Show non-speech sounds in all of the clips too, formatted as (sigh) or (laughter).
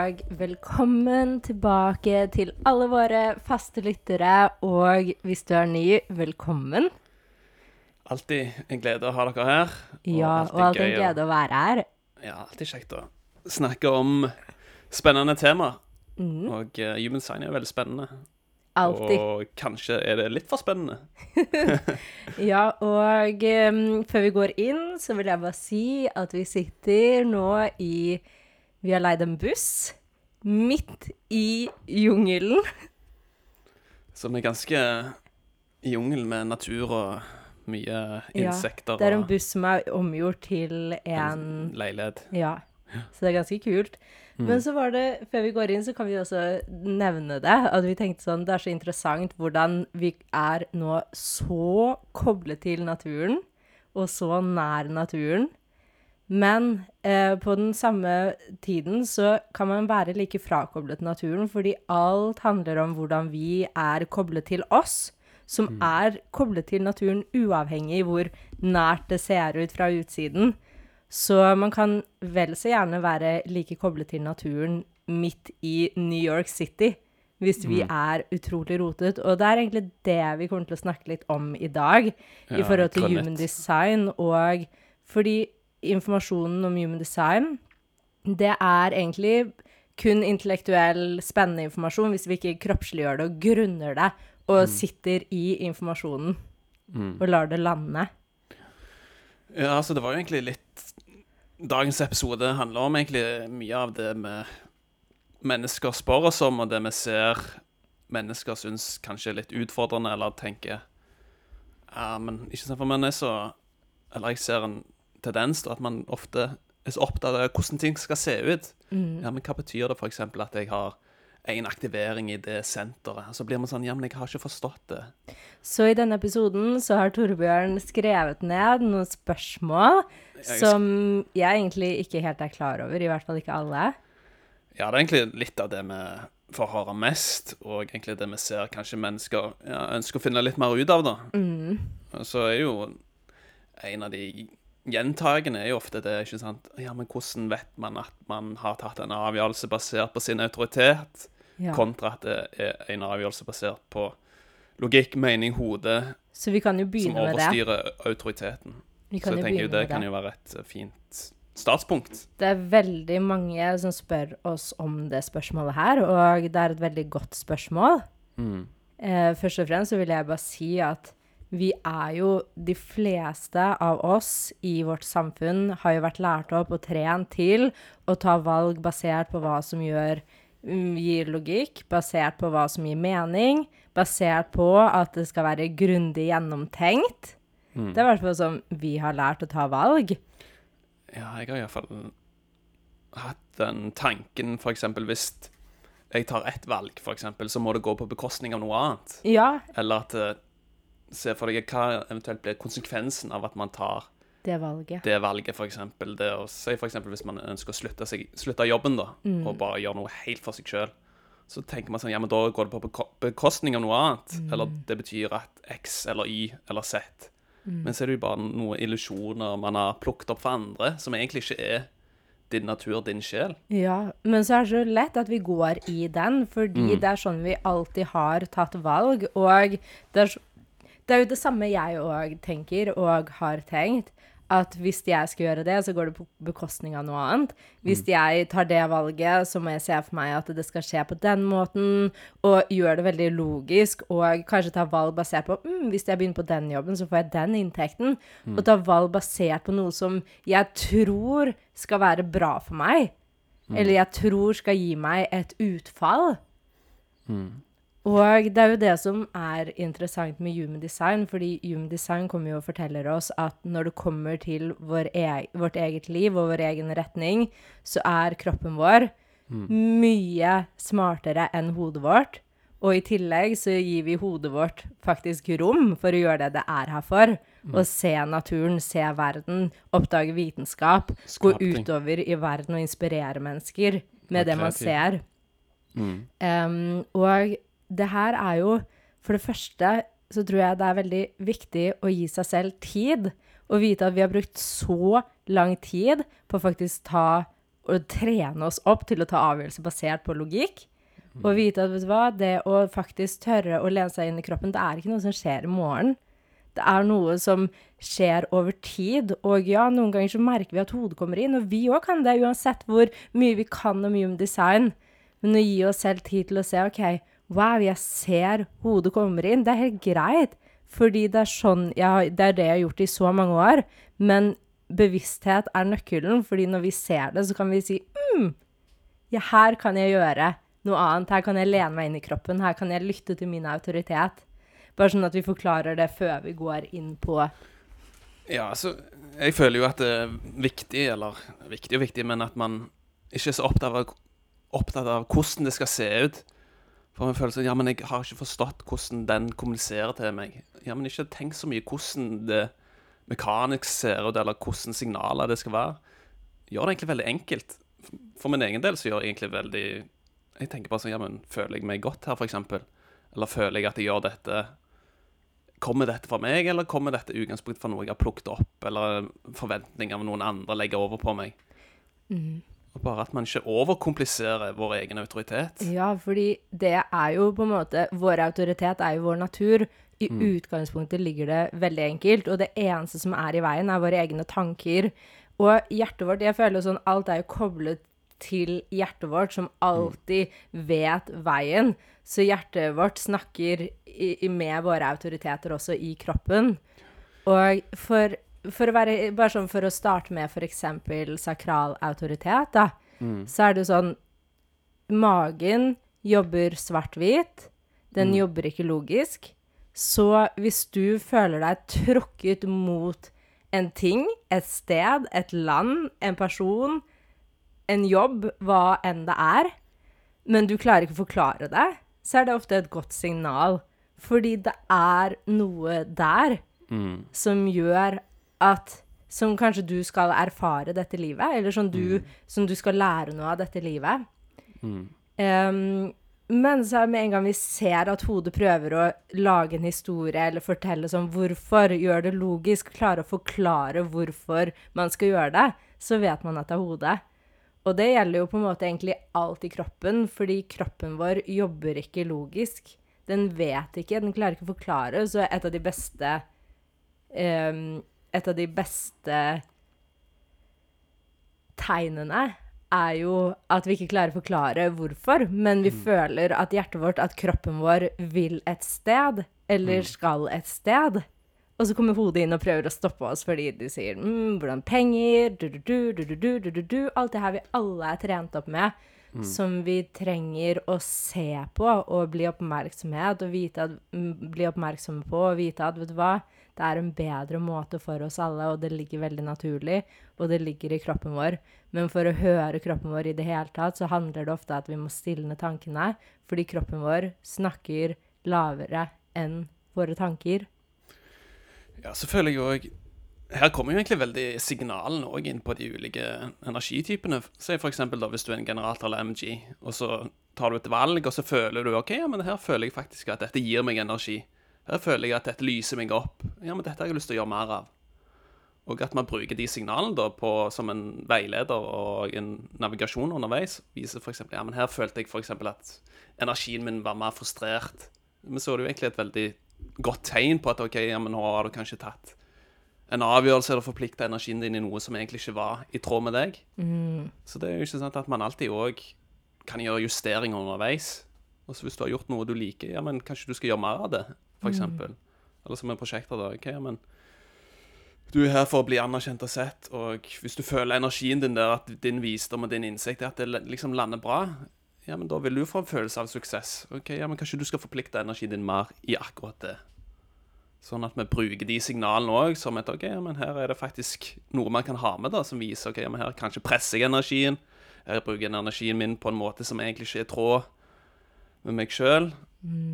og velkommen tilbake til alle våre faste lyttere. Og hvis du er ny, velkommen. Alltid en glede å ha dere her. Ja, og alltid en glede å være her. Ja, alltid kjekt å snakke om spennende temaer. Mm, Og uh, Human sign er veldig spennende. Altid. Og kanskje er det litt for spennende. (laughs) (laughs) Ja, og um, før vi går inn, så vil jeg bare si at vi sitter nå i Vi har leid en buss midt i jungelen. Som er ganske jungel med natur og mye insekter Ja, Det er en buss som er omgjort til en leilighet. Ja. Så det er ganske kult. Men så var det, før vi går inn, så kan vi også nevne det. At vi tenkte sånn, det er så interessant hvordan vi er nå så koblet til naturen, og så nær naturen. Men eh, på den samme tiden så kan man være like frakoblet naturen, fordi alt handler om hvordan vi er koblet til oss, som er koblet til naturen uavhengig hvor nært det ser ut fra utsiden. Så man kan vel så gjerne være like koblet til naturen midt i New York City, hvis vi er utrolig rotet. Og det er egentlig det vi kommer til å snakke litt om i dag, i forhold til human design. Og fordi informasjonen om human design, det er egentlig kun intellektuell, spennende informasjon hvis vi ikke kroppsliggjør det og grunner det, og sitter i informasjonen og lar det lande. Ja, altså det var jo egentlig litt Dagens episode handler om egentlig mye av det med mennesker spør oss om, og det vi ser mennesker syns kanskje er litt utfordrende, eller tenker Ja, men ikke sant, for meg, så Eller jeg ser en tendens til at man ofte er så opptatt av hvordan ting skal se ut. Ja, men hva betyr det f.eks. at jeg har en aktivering i det senteret? Så blir man sånn Ja, men jeg har ikke forstått det. Så i denne episoden så har Torbjørn skrevet ned noen spørsmål Jeg som jeg egentlig ikke helt er klar over, i hvert fall ikke alle. Ja, det er egentlig litt av det vi får høre mest, og egentlig det vi ser kanskje mennesker ja, ønsker å finne litt mer ut av, da. Mm. Så er jo en av de gjentagende er jo ofte det, ikke sant Ja, men hvordan vet man at man har tatt en avgjørelse basert på sin autoritet, Ja. kontra at det er en avgjørelse basert på logikk, mening, hode, Så vi kan jo begynne med det. overstyrer autoriteten. Vi Så jeg tenker jo det kan jo være et eh, fint startspunkt. Det er veldig mange som spør oss om det spørsmålet her, og det er et veldig godt spørsmål. Mm. Eh, først og fremst så vil jeg bare si at vi er jo De fleste av oss i vårt samfunn har jo vært lært opp og trent til å ta valg basert på hva som gjør, mm, gir logikk, basert på hva som gir mening, basert på at det skal være grundig gjennomtenkt. Det er i hvert fall sånn vi har lært å ta valg. Ja, jeg har iallfall hatt den tanken, eksempel hvis jeg tar ett valg, eksempel, så må det gå på bekostning av noe annet. Ja, Eller at eh, Se for deg hva eventuelt blir konsekvensen av at man tar det valget. det valget, for eksempel. Det å si for eksempel hvis man ønsker å slutte, seg, slutte jobben, da, og bare gjøre noe helt for seg sjøl. Så tenker man sånn, ja, men da går det på bekostning av noe annet. Eller det betyr at X eller Y eller Z. Men så er det jo bare noen illusjoner man har plukket opp for andre, som egentlig ikke er din natur, din sjel. Ja, men så er det så lett at vi går i den, fordi det er sånn vi alltid har tatt valg. Og det er, så- det er jo det samme jeg òg tenker og har tenkt. At hvis jeg skal gjøre det, så går det på bekostning av noe annet. Hvis jeg tar det valget, så må jeg se for meg at det skal skje på den måten, og gjør det veldig logisk, og kanskje ta valg basert på mm, hvis jeg begynner på den jobben, så får jeg den inntekten. Og ta valg basert på noe som jeg tror skal være bra for meg. Eller jeg tror skal gi meg et utfall. Og det er jo det som er interessant med human design, fordi human design kommer jo og forteller oss at når det kommer til vår e vårt eget liv og vår egen retning, så er kroppen vår mye smartere enn hodet vårt. Og i tillegg så gir vi hodet vårt faktisk rom for å gjøre det det er her for. Å se naturen, se verden, oppdage vitenskap. Gå utover i verden og inspirere mennesker med det man ser. Mm. Um, og det her er jo For det første så tror jeg det er veldig viktig å gi seg selv tid. Og vite at vi har brukt så lang tid på å faktisk ta og trene oss opp til å ta avgjørelser basert på logikk. Og vite at vet du hva, det å faktisk tørre å lene seg inn i kroppen, det er ikke noe som skjer i morgen. Det er noe som skjer over tid. Og ja, noen ganger så merker vi at hodet kommer inn, og vi òg kan det, uansett hvor mye vi kan om human design. Men å gi oss selv tid til å se OK, wow, jeg ser hodet kommer inn. Det er helt greit, fordi det er sånn jeg, Det er det jeg har gjort i så mange år. Men bevissthet er nøkkelen, fordi når vi ser det, så kan vi si mm, ja, her kan jeg gjøre noe annet. Her kan jeg lene meg inn i kroppen. Her kan jeg lytte til min autoritet. Bare sånn at vi forklarer det før vi går inn på Ja, altså Jeg føler jo at det er viktig, eller viktig og viktig, men at man ikke er så opptatt av, opptatt av hvordan det skal se ut. For man føler Ja, men jeg har ikke forstått hvordan den kommuniserer til meg. Ja, men ikke tenk så mye hvordan det mekanisk ser ut, eller hvordan signaler det skal være. Gjør det egentlig veldig enkelt. For min egen del så gjør jeg egentlig veldig Jeg tenker bare sånn Ja, men føler jeg meg godt her, eksempel? Eller føler jeg at jeg gjør dette Kommer dette fra meg, eller kommer dette utgangspunkt fra noe jeg har plukket opp, eller forventninger av noen andre legger over på meg? Og bare at man ikke overkompliserer vår egen autoritet. Ja, fordi det er jo på en måte Vår autoritet er jo vår natur. I utgangspunktet ligger det veldig enkelt, og det eneste som er i veien, er våre egne tanker. Og hjertet vårt Jeg føler sånn Alt er jo koblet til hjertet vårt, som alltid vet veien. Så hjertet vårt snakker i, i med våre autoriteter også i kroppen. Og for, for å være Bare sånn for å starte med f.eks. sakral autoritet, da, så er det jo sånn Magen jobber svart-hvit. Den jobber ikke logisk. Så hvis du føler deg tråkket mot en ting, et sted, et land, en person, en jobb, hva enn det er, men du klarer ikke å forklare det, så er det ofte et godt signal. Fordi det er noe der som gjør at Som kanskje du skal erfare dette livet, eller som du, som du skal lære noe av dette livet. Em, men så med en gang vi ser at hodet prøver å lage en historie eller fortelle sånn hvorfor, gjør det logisk, klare å forklare hvorfor man skal gjøre det, så vet man at det er hodet. Og det gjelder jo på en måte egentlig alt i kroppen, fordi kroppen vår jobber ikke logisk. Den vet ikke, den klarer ikke å forklare, så et av de beste em, Et av de beste tegnene er jo at vi ikke klarer å forklare hvorfor, men vi føler at hjertet vårt, at kroppen vår vil et sted, eller skal et sted. Og så kommer hodet inn og prøver å stoppe oss fordi de sier mm, 'hvordan penger', du-du-du, du-du-du, du-du-du Alt det her vi alle er trent opp med, som vi trenger å se på og bli oppmerksomhet og vite at, mm, bli oppmerksomme på og vite at vet du hva, det er en bedre måte for oss alle, og det ligger veldig naturlig, og det ligger i kroppen vår. Men for å høre kroppen vår i det hele tatt, så handler det ofte om at vi må stilne tankene, fordi kroppen vår snakker lavere enn våre tanker. Ja, så føler jeg òg Her kommer jo egentlig veldig signalene òg inn på de ulike energitypene. Si eksempel hvis du er en generator eller MG, og så tar du et valg, og så føler du OK, ja, men her føler jeg faktisk at dette gir meg energi. Her føler jeg at dette lyser meg opp. Ja, men dette har jeg lyst til å gjøre mer av. Og at man bruker de signalene da på, som en veileder og en navigasjon underveis. Viser f.eks. Ja, men her følte jeg f.eks. at energien min var mer frustrert. Men så er det jo egentlig et veldig godt tegn på at OK, ja, men nå har du kanskje tatt en avgjørelse eller forplikta energien din i noe som egentlig ikke var i tråd med deg. Så det er jo ikke sant at man alltid òg kan gjøre justeringer underveis. Og så hvis du har gjort noe du liker, ja, men kanskje du skal gjøre mer av det, f.eks. eksempel Eller som en prosjekter, da. OK, men du er her for å bli anerkjent og sett, og hvis du føler energien din der, at din visdom og din innsikt er at det liksom lander bra, ja, men da vil du få en følelse av suksess. Ok, ja, men Kanskje du skal forplikte energien din mer i akkurat det. Sånn at vi bruker de signalene òg som et OK, ja, men her er det faktisk noe man kan ha med, da, som viser OK, ja, men her kanskje presser jeg energien, her bruker jeg energien min på en måte som egentlig ikke er i tråd med meg sjøl.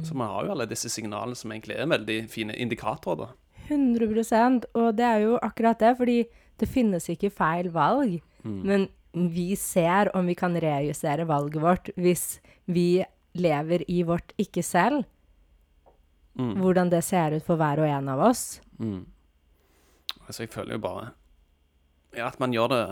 Så man har jo alle disse signalene som egentlig er veldig fine indikatorer, da. 100% Og det er jo akkurat det, fordi det finnes ikke feil valg. Mm. Men vi ser om vi kan rejustere valget vårt hvis vi lever i vårt ikke selv. Mm. Hvordan det ser ut for hver og en av oss. Mm. Altså, jeg føler jo bare ja, at man gjør det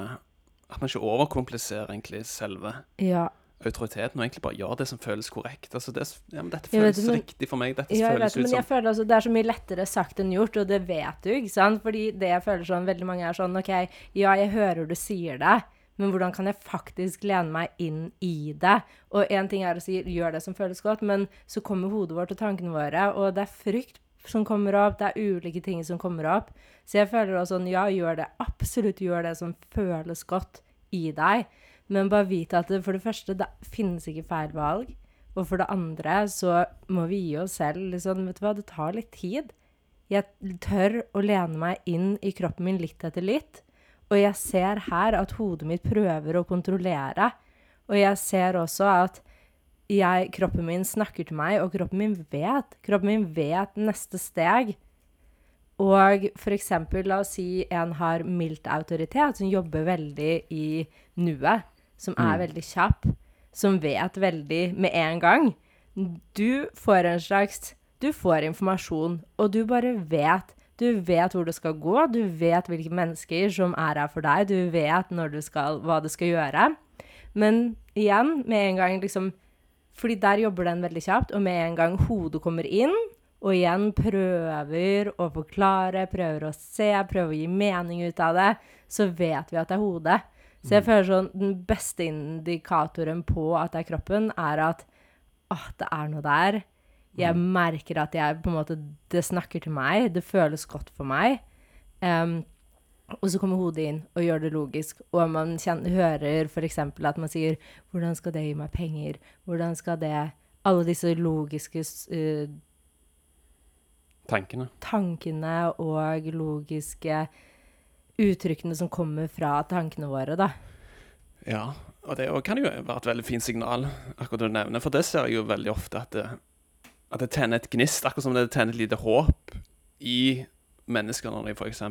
At man ikke overkompliserer egentlig selve Ja. Autoriteten, og egentlig bare gjør det som føles korrekt. Altså, det, ja, men dette vet føles det, men- riktig for meg. Dette Ja, vet, føles det, ut men jeg føler altså det er så mye lettere sagt enn gjort, og det vet du, ikke sant? Fordi det jeg føler sånn, veldig mange er sånn, ok, ja, jeg hører du sier det, men hvordan kan jeg faktisk lene meg inn i det? Og en ting er å si, gjør det som føles godt, men så kommer hodet vårt og tankene våre, og det er frykt som kommer opp, det er ulike ting som kommer opp. Så jeg føler også sånn, ja, gjør det, absolutt gjør det som føles godt i deg, men bare vite at det, for det første, det finnes ikke feil valg, og for det andre så må vi gi oss selv liksom, vet du hva, det tar litt tid. Jeg tør å lene meg inn i kroppen min litt etter litt, og jeg ser her at hodet mitt prøver å kontrollere, og jeg ser også at jeg, kroppen min snakker til meg, og kroppen min vet. Kroppen min vet neste steg. Og eksempel, la oss si en har mildt autoritet, som jobber veldig i nuet, som er veldig kjapp, som vet veldig med en gang. Du får en slags Du får informasjon, og du bare vet. Du vet hvor det skal gå, du vet hvilke mennesker som er her for deg, du vet når du skal, hva du skal gjøre. Men igjen, med en gang liksom Fordi der jobber den veldig kjapt, og med en gang hodet kommer inn, og igjen prøver å forklare, prøver å se, prøver å gi mening ut av det, så vet vi at det er hodet. Så jeg føler sånn Den beste indikatoren på at det er kroppen, er at åh, det er noe der. Jeg merker at jeg på en måte Det snakker til meg. Det føles godt for meg. Um, og så kommer hodet inn og gjør det logisk. Og man kjenner, hører f.eks. at man sier 'Hvordan skal det gi meg penger?' Hvordan skal det Alle disse logiske eh, tankene. tankene og logiske uttrykkene som kommer fra tankene våre, da. Ja, og det kan jo være et veldig fint signal, akkurat det du nevner. For det ser jeg jo veldig ofte, at det, at det tenner et gnist, akkurat som det tenner et lite håp i mennesker når de f.eks.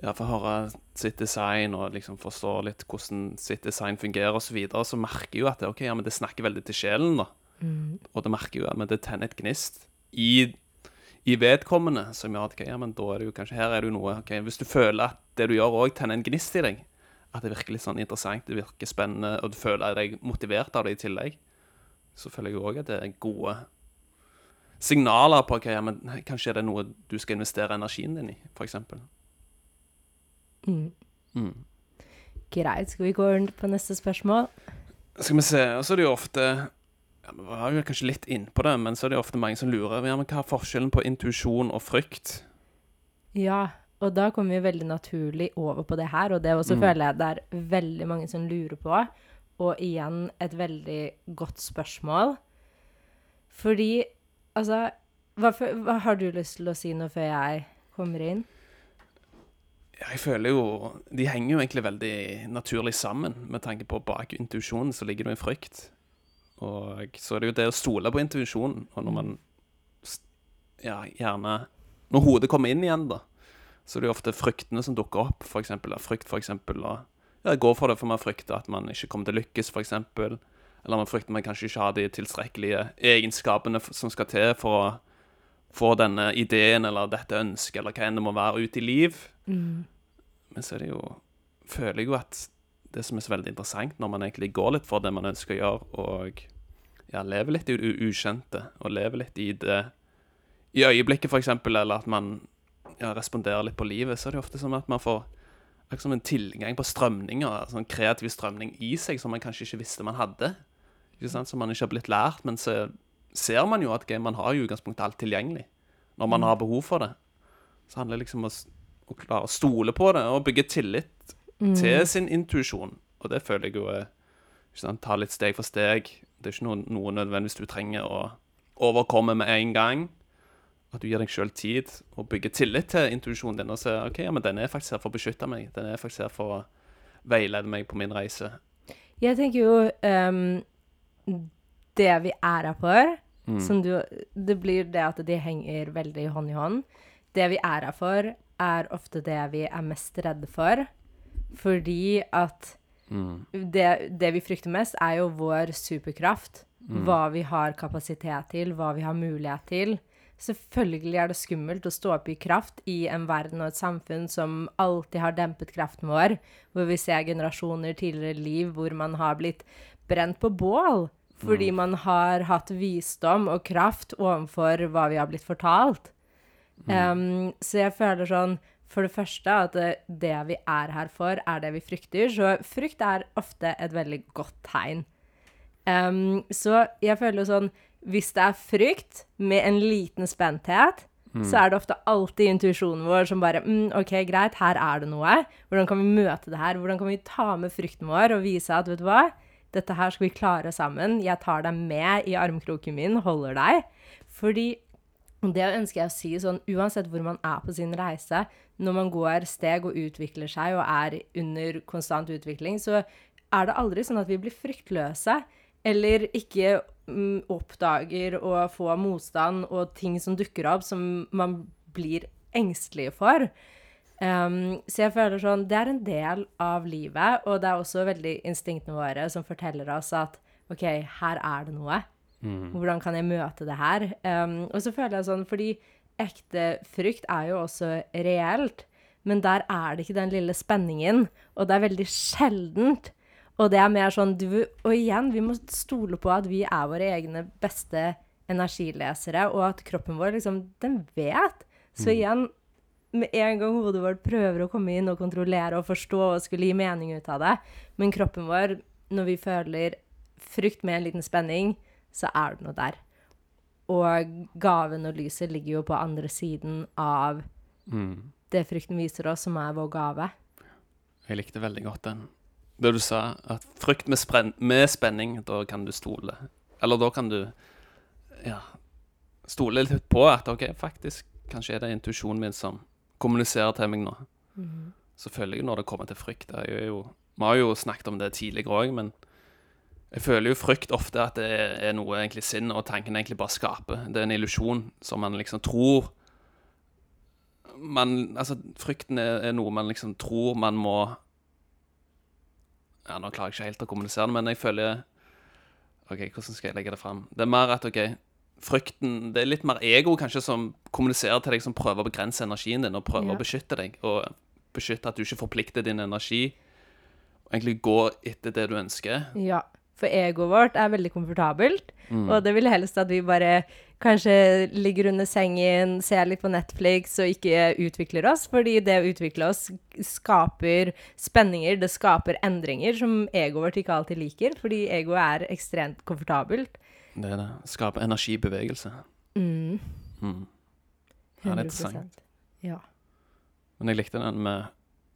Ja, får høre sitt design og liksom forstår litt hvordan sitt design fungerer osv., så, videre, så merker jo at det, okay, ja, men det snakker veldig til sjelen, da. Og det merker jo at det tenner et gnist i, i vedkommende, som gjør at okay, ja, men da er det jo kanskje her er det jo noe okay, Hvis du føler at det du gjør òg tenner en gnist i deg, at det virker litt sånn interessant, det virker spennende, og du føler deg motivert av det i tillegg, så føler jeg òg at det er gode signaler på okay, ja, men kanskje er det noe du skal investere energien din i, f.eks. Mm. Mm. Greit. Skal vi gå rundt på neste spørsmål? Skal vi se, og så er det jo ofte ja, Vi var jo kanskje litt innpå det, men så er det ofte mange som lurer ja, men hva er forskjellen på intuisjon og frykt. Ja, og da kommer vi veldig naturlig over på det her, og det også Mm. føler jeg det er veldig mange som lurer på. Og igjen et veldig godt spørsmål. Fordi, altså hva, hva har du lyst til å si nå før jeg kommer inn? Jeg føler jo De henger jo egentlig veldig naturlig sammen, med tanke på bak intuisjonen så ligger det en frykt. Og så er det jo det å stole på intuisjonen, og når man Ja, gjerne Når hodet kommer inn igjen, da, så er det jo ofte fryktene som dukker opp, for eksempel. Frykt, og ja, gå for det, for man frykter at man ikke kommer til å lykkes, eksempel. Eller man frykter man kanskje ikke har de tilstrekkelige egenskapene som skal til for å få denne ideen eller dette ønsket, eller hva enn det må være, ut i liv. Men så er det jo Føler jeg jo at det som er så veldig interessant, når man egentlig går litt for det man ønsker å gjøre, og ja, lever litt i det ukjente, og lever litt i det i øyeblikket, eksempel, eller at man ja, responderer litt på livet, så er det ofte som at man får liksom en tilgang på strømninger, sånn kreativ strømning i seg, som man kanskje ikke visste man hadde. Ikke sant? Som man ikke har blitt lært, men så ser man jo at man har i utgangspunktet alt tilgjengelig. Når man har behov for det. Så handler det liksom om å, å klare å stole på det, og bygge tillit til sin intuisjon. Og det føler jeg jo er Ta litt steg for steg. Det er ikke noe, noe nødvendigvis du trenger å overkomme med en gang. At du gir deg sjøl tid og bygger tillit til intuisjonen din og ser ok, ja, men den er faktisk her for å beskytte meg. Den er faktisk her for å veilede meg på min reise. Jeg tenker jo um, Det vi er her for Mm. som du, Det blir det at de henger veldig hånd i hånd. Det vi er her for, er ofte det vi er mest redde for. Fordi at Mm. det, det vi frykter mest, er jo vår superkraft. Mm. Hva vi har kapasitet til, hva vi har mulighet til. Selvfølgelig er det skummelt å stå opp i kraft i en verden og et samfunn som alltid har dempet kraften vår, hvor vi ser generasjoner tidligere liv hvor man har blitt brent på bål fordi man har hatt visdom og kraft overfor hva vi har blitt fortalt. Um, så jeg føler sånn For det første at det, vi er her for, er det vi frykter. Så frykt er ofte et veldig godt tegn. Um, så jeg føler jo sånn Hvis det er frykt med en liten spenthet, så er det ofte alltid intuisjonen vår som bare mm, OK, greit, her er det noe. Hvordan kan vi møte det her? Hvordan kan vi ta med frykten vår og vise at vet du hva, dette her skal vi klare sammen. Jeg tar deg med i armkroken min, holder deg. Fordi det ønsker jeg å si sånn, uansett hvor man er på sin reise, når man går steg og utvikler seg og er under konstant utvikling, så er det aldri sånn at vi blir fryktløse, eller ikke mm, oppdager å få motstand og ting som dukker opp som man blir engstelige for. Um, så jeg føler sånn, det er en del av livet, og det er også veldig instinktene våre som forteller oss at OK, her er det noe. Hvordan kan jeg møte det her? Um, og så føler jeg sånn, fordi ekte frykt er jo også reelt, men der er det ikke den lille spenningen, og det er veldig sjeldent. Og det er mer sånn, du, og igjen, vi må stole på at vi er våre egne beste energilesere, og at kroppen vår liksom, den vet. Så igjen, med en gang hodet vårt prøver å komme inn og kontrollere og forstå og skulle gi mening ut av det, men kroppen vår, når vi føler frykt med en liten spenning, så er det noe der. Og gaven og lyset ligger jo på andre siden av Mm. det frykten viser oss, som er vår gave. Jeg likte veldig godt den. Det du sa, at frykt med, spren med spenning, da kan du stole. Eller da kan du ja, stole litt på at OK, faktisk, kanskje er det intuisjonen min som kommuniserer til meg nå. Selvfølgelig når det kommer til frykt. Det er jo, vi har jo snakket om det tidligere òg, men jeg føler jo frykt ofte at det er, noe egentlig sinn, og tanken egentlig bare skaper. Det er en illusjon som man liksom tror man, altså, frykten er, er noe man liksom tror man må Ja, nå klarer jeg ikke helt å kommunisere det, men jeg føler OK, hvordan skal jeg legge det fram? Det er mer at OK, frykten Det er litt mer ego kanskje som kommuniserer til deg, som prøver å begrense energien din og prøver Ja. å beskytte deg. Og beskytte at du ikke forplikter din energi. Og egentlig gå etter det du ønsker. Ja, for egoet vårt er veldig komfortabelt, Mm. og det vil helst at vi bare kanskje ligger under sengen, ser litt på Netflix og ikke utvikler oss, fordi det å utvikle oss skaper spenninger, det skaper endringer som egoet vårt ikke alltid liker, fordi egoet er ekstremt komfortabelt. Det er det. Skape energibevegelse. Mm, Mm. Ja, det er interessant. Ja. Men jeg likte den med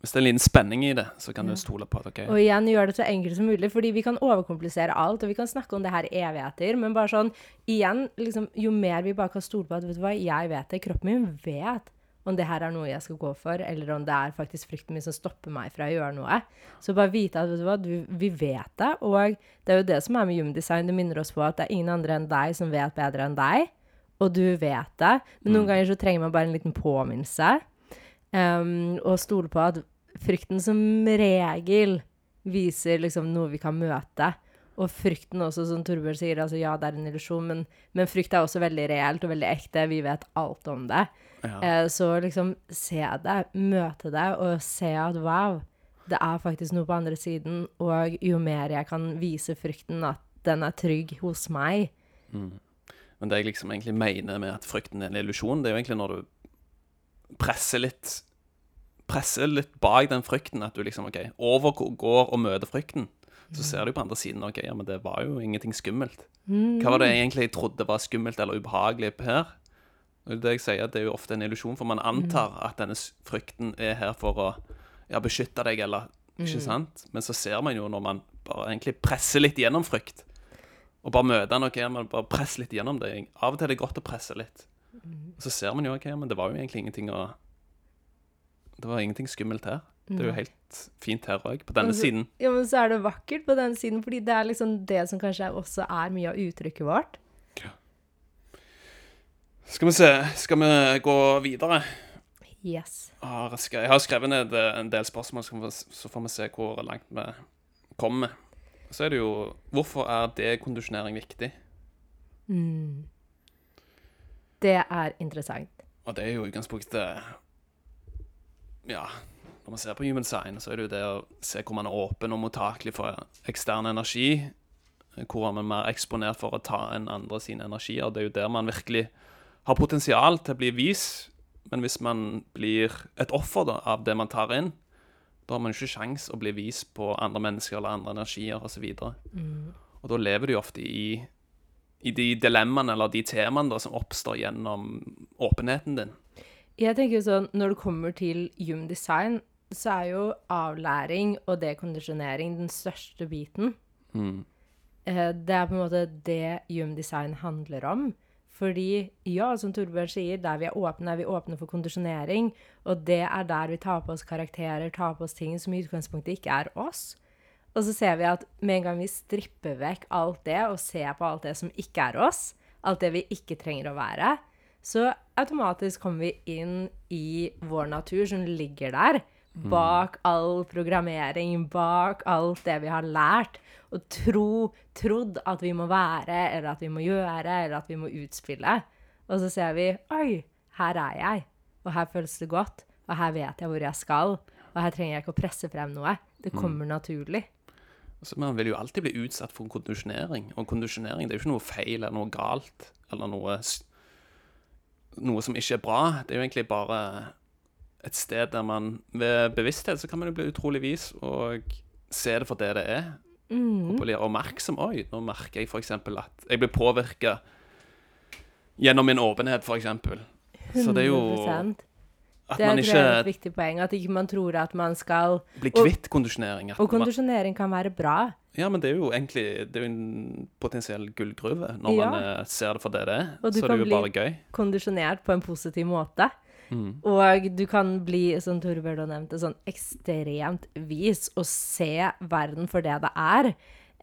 Hvis det er en liten spenning i det, så kan Ja. du stole på at OK Og igjen gjør det så enkelt som mulig, fordi vi kan overkomplisere alt, og vi kan snakke om det her i evigheter, men bare sånn, igjen, liksom, jo mer vi bare kan stole på at, vet du hva, jeg vet det, kroppen min vet om det her er noe jeg skal gå for, eller om det er faktisk frykten min som stopper meg fra å gjøre noe. Så bare vite at, vet du hva, du, vi vet det, og det er jo det som er med Human Design, det minner oss på at det er ingen andre enn deg som vet bedre enn deg, og du vet det, men noen ganger så trenger man bare en liten påminnelse, um, og stole på at frykten som regel viser liksom noe vi kan møte. Og frykten også, som Torbjørn sier, altså ja, det er en illusjon, men, men frykt er også veldig reelt og veldig ekte. Vi vet alt om det. Ja. Eh, så liksom se det, møte det, og se at wow, det er faktisk noe på andre siden. Og jo mer jeg kan vise frykten at den er trygg hos meg, Mm. Men det jeg liksom egentlig mener med at frykten er en illusjon, det er jo egentlig når du presser litt Presser litt bak den frykten, at du liksom OK, overgår og møter frykten. Så ser du på andre siden OK, ja, men det var jo ingenting skummelt. Hva var det egentlig jeg trodde var skummelt eller ubehagelig her? Det jeg sier, det er jo ofte en illusjon, for man antar at denne frykten er her for å ja, beskytte deg, eller ikke sant? Men så ser man jo når man bare egentlig presser litt gjennom frykt, og bare møter noe, ja, men bare presser litt gjennom det. Av og til er det godt å presse litt. Og så ser man jo OK, men det var jo egentlig ingenting å Det var ingenting skummelt her. Det er jo helt fint her òg, på denne så, siden. Ja, men så er det vakkert på den siden, fordi det er liksom det som kanskje også er mye av uttrykket vårt. Ja. Skal vi se, skal vi gå videre? Yes. Jeg har skrevet ned eh, en del spørsmål, så får vi- så får vi se hvor langt vi kommer. Så er det jo Hvorfor er dekondisjonering viktig? Mm. Det er interessant. Og det er jo i utgangspunktet Ja, når man ser på human sign, så er det jo det å se hvor man er åpen og mottakelig for ekstern energi. Hvor man er mer eksponert for å ta enn andre sine energier. Det er jo der man virkelig har potensial til å bli vis. Men hvis man blir et offer da, av det man tar inn, da har man ikke sjans å bli vis på andre mennesker eller andre energier osv. Og, og da lever du jo ofte i, i de dilemmaene eller de temaene da, som oppstår gjennom åpenheten din. Jeg tenker jo sånn, Når det kommer til Yum design, så er jo avlæring og dekondisjonering den største biten. Mm. Eh, Det er på en måte det Yum design handler om. Fordi, ja, som Torbjørn sier, der vi er åpne, er vi åpne for kondisjonering. Og det er der vi tar på oss karakterer, tar på oss ting som i utgangspunktet ikke er oss. Og så ser vi at med en gang vi stripper vekk alt det, og ser på alt det som ikke er oss, alt det vi ikke trenger å være, så automatisk kommer vi inn i vår natur som ligger der. Bak all programmering, bak alt det vi har lært. Og tro, trodd at vi må være, eller at vi må gjøre, eller at vi må utspille. Og så ser vi Oi, her er jeg. Og her føles det godt. Og her vet jeg hvor jeg skal. Og her trenger jeg ikke å presse frem noe. Det kommer naturlig. Altså, man vil jo alltid bli utsatt for kondisjonering. Og kondisjonering det er jo ikke noe feil eller noe galt eller noe, noe som ikke er bra. Det er jo egentlig bare et sted der man ved bevissthet så kan man jo bli utrolig vis og se det for det det er. Og bli oppmerksom. Oi, nå merker jeg f.eks. at jeg blir påvirka gjennom min åpenhet, f.eks. Så det er jo 100%. At Det man ikke, er et viktig poeng. At ikke man tror at man skal blir og- kvitt kondisjonering. At Og kondisjonering kan være bra. Ja, men det er jo egentlig det er jo en potensiell gullgruve når Ja. man eh, ser det for det det er. Og du Så det kan er jo bli- bare gøy. Kondisjonert på en positiv måte. Mm. Og du kan bli, som Torbjørn nevnte, sånn ekstremt vis og se verden for det det er.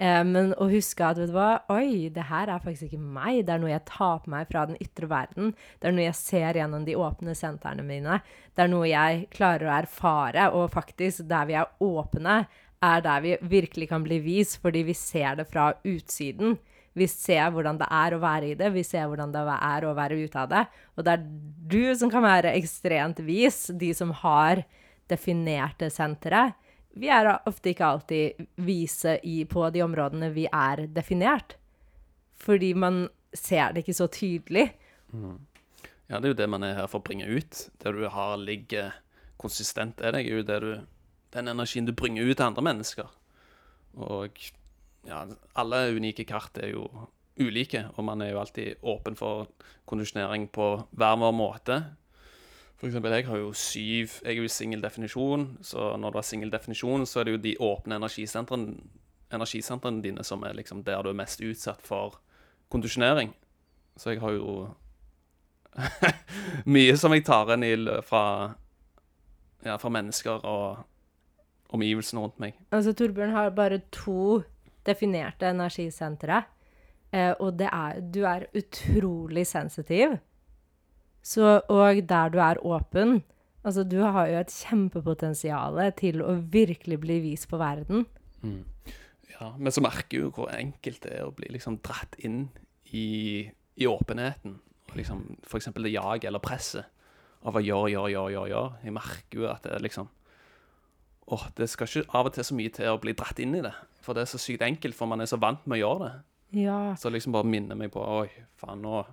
Eh, men å huske at, vet du hva, oi, det her er faktisk ikke meg. Det er noe jeg tar på meg fra den ytre verden. Det er noe jeg ser gjennom de åpne sentrene mine. Det er noe jeg klarer å erfare. Og faktisk, der vi er åpne, er der vi virkelig kan bli vis, fordi vi ser det fra utsiden. Vi ser hvordan det er å være i det, vi ser hvordan det er å være ute av det. Og det er du som kan være ekstremt vis, de som har definerte sentre. Vi er ofte ikke alltid vise i, på de områdene vi er definert. Fordi man ser det ikke så tydelig. Ja, det er jo det man er her for å bringe ut. Det du har ligger konsistent i deg, er jo det den energien du bringer ut til andre mennesker. Og ja, alle unike kart er jo ulike, og man er jo alltid åpen for kondisjonering på hver vår måte. For eksempel, jeg har jo syv Jeg er jo i singel definisjon, så når du har singel definisjon, så er det jo de åpne energisentrene, energisentrene dine som er liksom der du er mest utsatt for kondisjonering. Så jeg har jo (laughs) mye som jeg tar inn i, fra, ja, fra mennesker og omgivelsene rundt meg. Altså, Torbjørn har bare to definerte energisentre. Eh, og er Du er utrolig sensitiv. Så, og der du er åpen Altså, du har jo et kjempepotensial til å virkelig bli vist på verden. Ja, men så merker jeg jo hvor enkelt det er å bli liksom dratt inn i, i åpenheten. Og liksom, for eksempel det jaget eller presset av å gjøre, gjøre, gjøre, gjøre. gjøre. Jeg merker jo at det er liksom Åh, det skal ikke av og til så mye til å bli dratt inn i det. For det er så sykt enkelt, for man er så vant med å gjøre det. Ja. Så liksom bare minner meg på Oi, faen, nå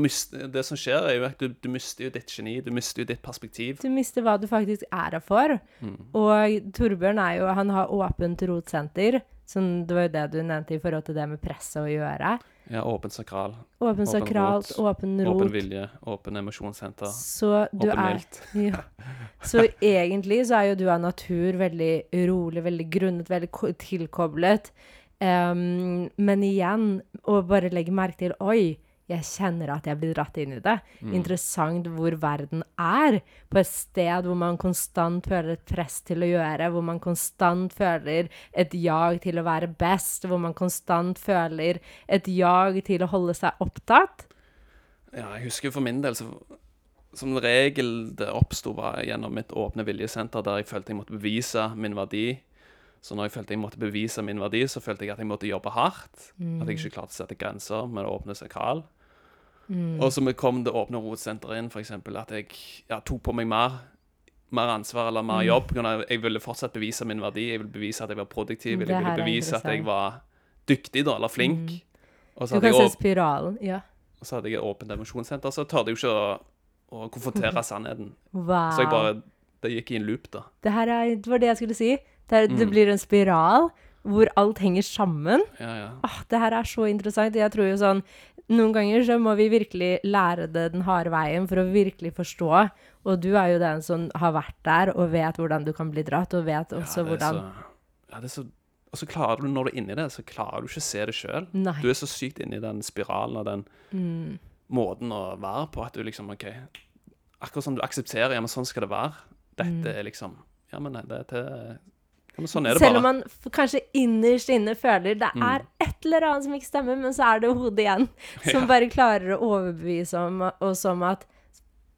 mister, Det som skjer, er jo at du, du mister jo ditt geni. Du mister jo ditt perspektiv. Du mister hva du faktisk er her for. Og Torbjørn er jo Han har åpent rotsenter. Som det var jo det du nevnte i forhold til det med presset å gjøre. Ja, åpen sakral. Åpen sakralt, åpen rot. Åpen vilje. Åpen emosjonssenter. Så du Åpen er mildt. (laughs) Ja. Så egentlig så er jo du av natur veldig rolig, veldig grunnet, veldig tilkoblet. Um, men igjen, å bare legge merke til Oi, Jeg kjenner at jeg blir dratt inn i det. Mm. Interessant hvor verden er. På et sted hvor man konstant føler et press til å gjøre, hvor man konstant føler et jag til å være best, hvor man konstant føler et jag til å holde seg opptatt. Ja, jeg husker for min del så som regel det oppsto var gjennom mitt åpne viljesenter, der jeg følte jeg måtte bevise min verdi. Så når jeg følte jeg måtte bevise min verdi, så følte jeg at jeg måtte jobbe hardt. At jeg ikke klarte å sette grenser med å åpne sakral. Og så kom det åpne rotsenteret inn, f.eks. at jeg ja, tok på meg mer, mer ansvar eller mer jobb. på at Jeg ville fortsatt bevise min verdi, jeg ville bevise at jeg var produktiv. Jeg ville bevise at jeg var dyktig da, eller flink. Og så Du kan jeg se spiralen. Ja. og så hadde jeg et åpent emosjonssenter, så tørde jeg jo ikke å, å konfrontere (laughs) sannheten. Wow. Så jeg bare Det gikk i en loop, da. Det her er, det var det jeg skulle si. Det, er, Mm. det blir en spiral hvor alt henger sammen. Ja, ja. Åh, det her er så interessant. Jeg tror jo sånn Noen ganger så må vi virkelig lære det den harde veien for å virkelig forstå. Og du er jo den som har vært der og vet hvordan du kan bli dratt, og vet også ja, hvordan så, ja, det er så Og så klarer du, når du er inni det, så klarer du ikke å se det sjøl. Du er så sykt inni den spiralen og den Mm. måten å være på at du liksom OK Akkurat som du aksepterer Ja, men sånn skal det være. Dette er liksom Ja, men det til ja, Sånn Mm. Selv om man kanskje innerst inne føler det Mm. er et eller annet som ikke stemmer, men så er det hodet igjen (laughs) som Ja. bare klarer å overbevise om, oss om at